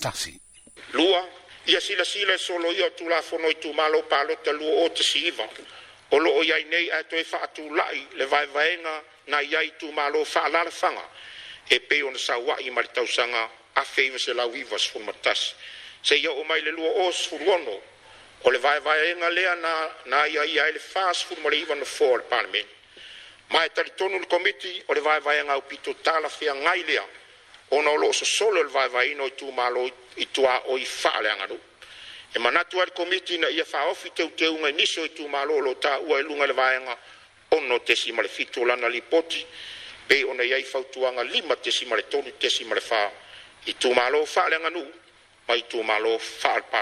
tasi. Lua, ia sila sila e solo ia tu la fono i tu malo palo te lua o te siiva. O loo iai nei a toi wha atu lai le vai vaenga na iai tu malo wha alara whanga. E peo na sa wai maritausanga a feiwa se lau iwa sfuma tasi. Se ia o mai le lua o sfuruono o le vai vaenga lea na, na iai iai le wha sfuma le iwa na fua le parlamenti. Mai tali tonu le komiti o le vai vaenga au pito tala fia ngai lea so solo el vai no tu malo i tu a o i fa le anga e mana tu al komiti na ia fa ofi te te unga ni so tu malo lo ta u e lunga le vai anga ono te si mal fitu lana li poti pe ona ia i fa tu anga lima te si mal toni te si mal fa i tu malo fa le anga mai tu malo fa al